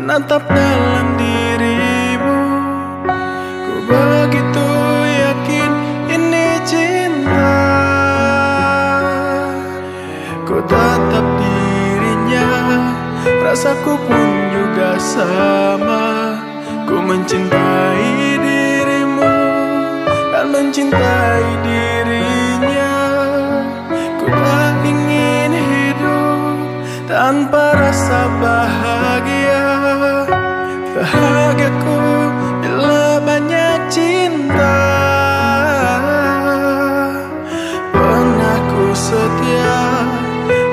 menatap dalam dirimu. Ku begitu yakin ini cinta. Ku tatap dirinya Rasaku pun juga sama. Ku mencintai dirimu Dan mencintai dirinya. Ku tak ingin hidup Tanpa rasa bahagia Bahagiaku bila banyak cinta. Pernah ku setia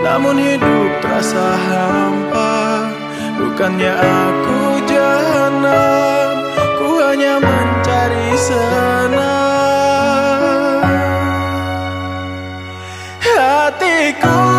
Namun hidup terasa hampa. Bukannya aku jahanam Ku hanya mencari senang. Hatiku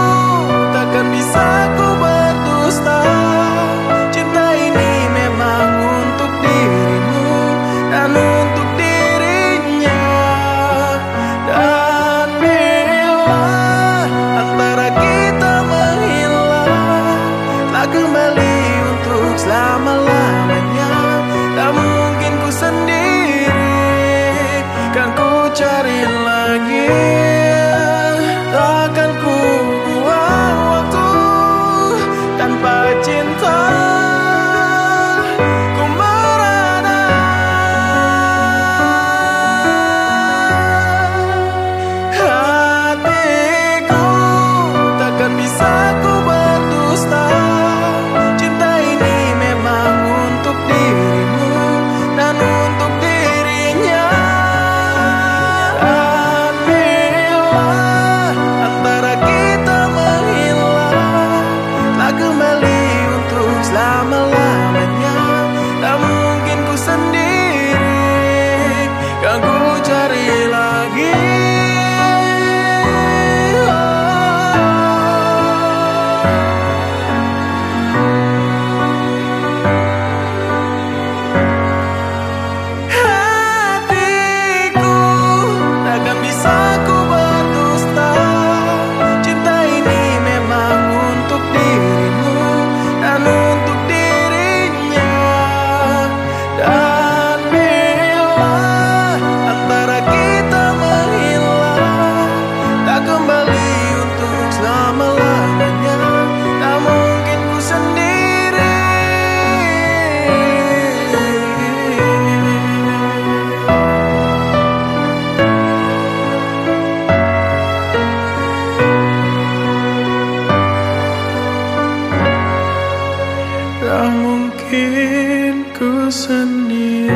mencari Tak mungkin ku sendiri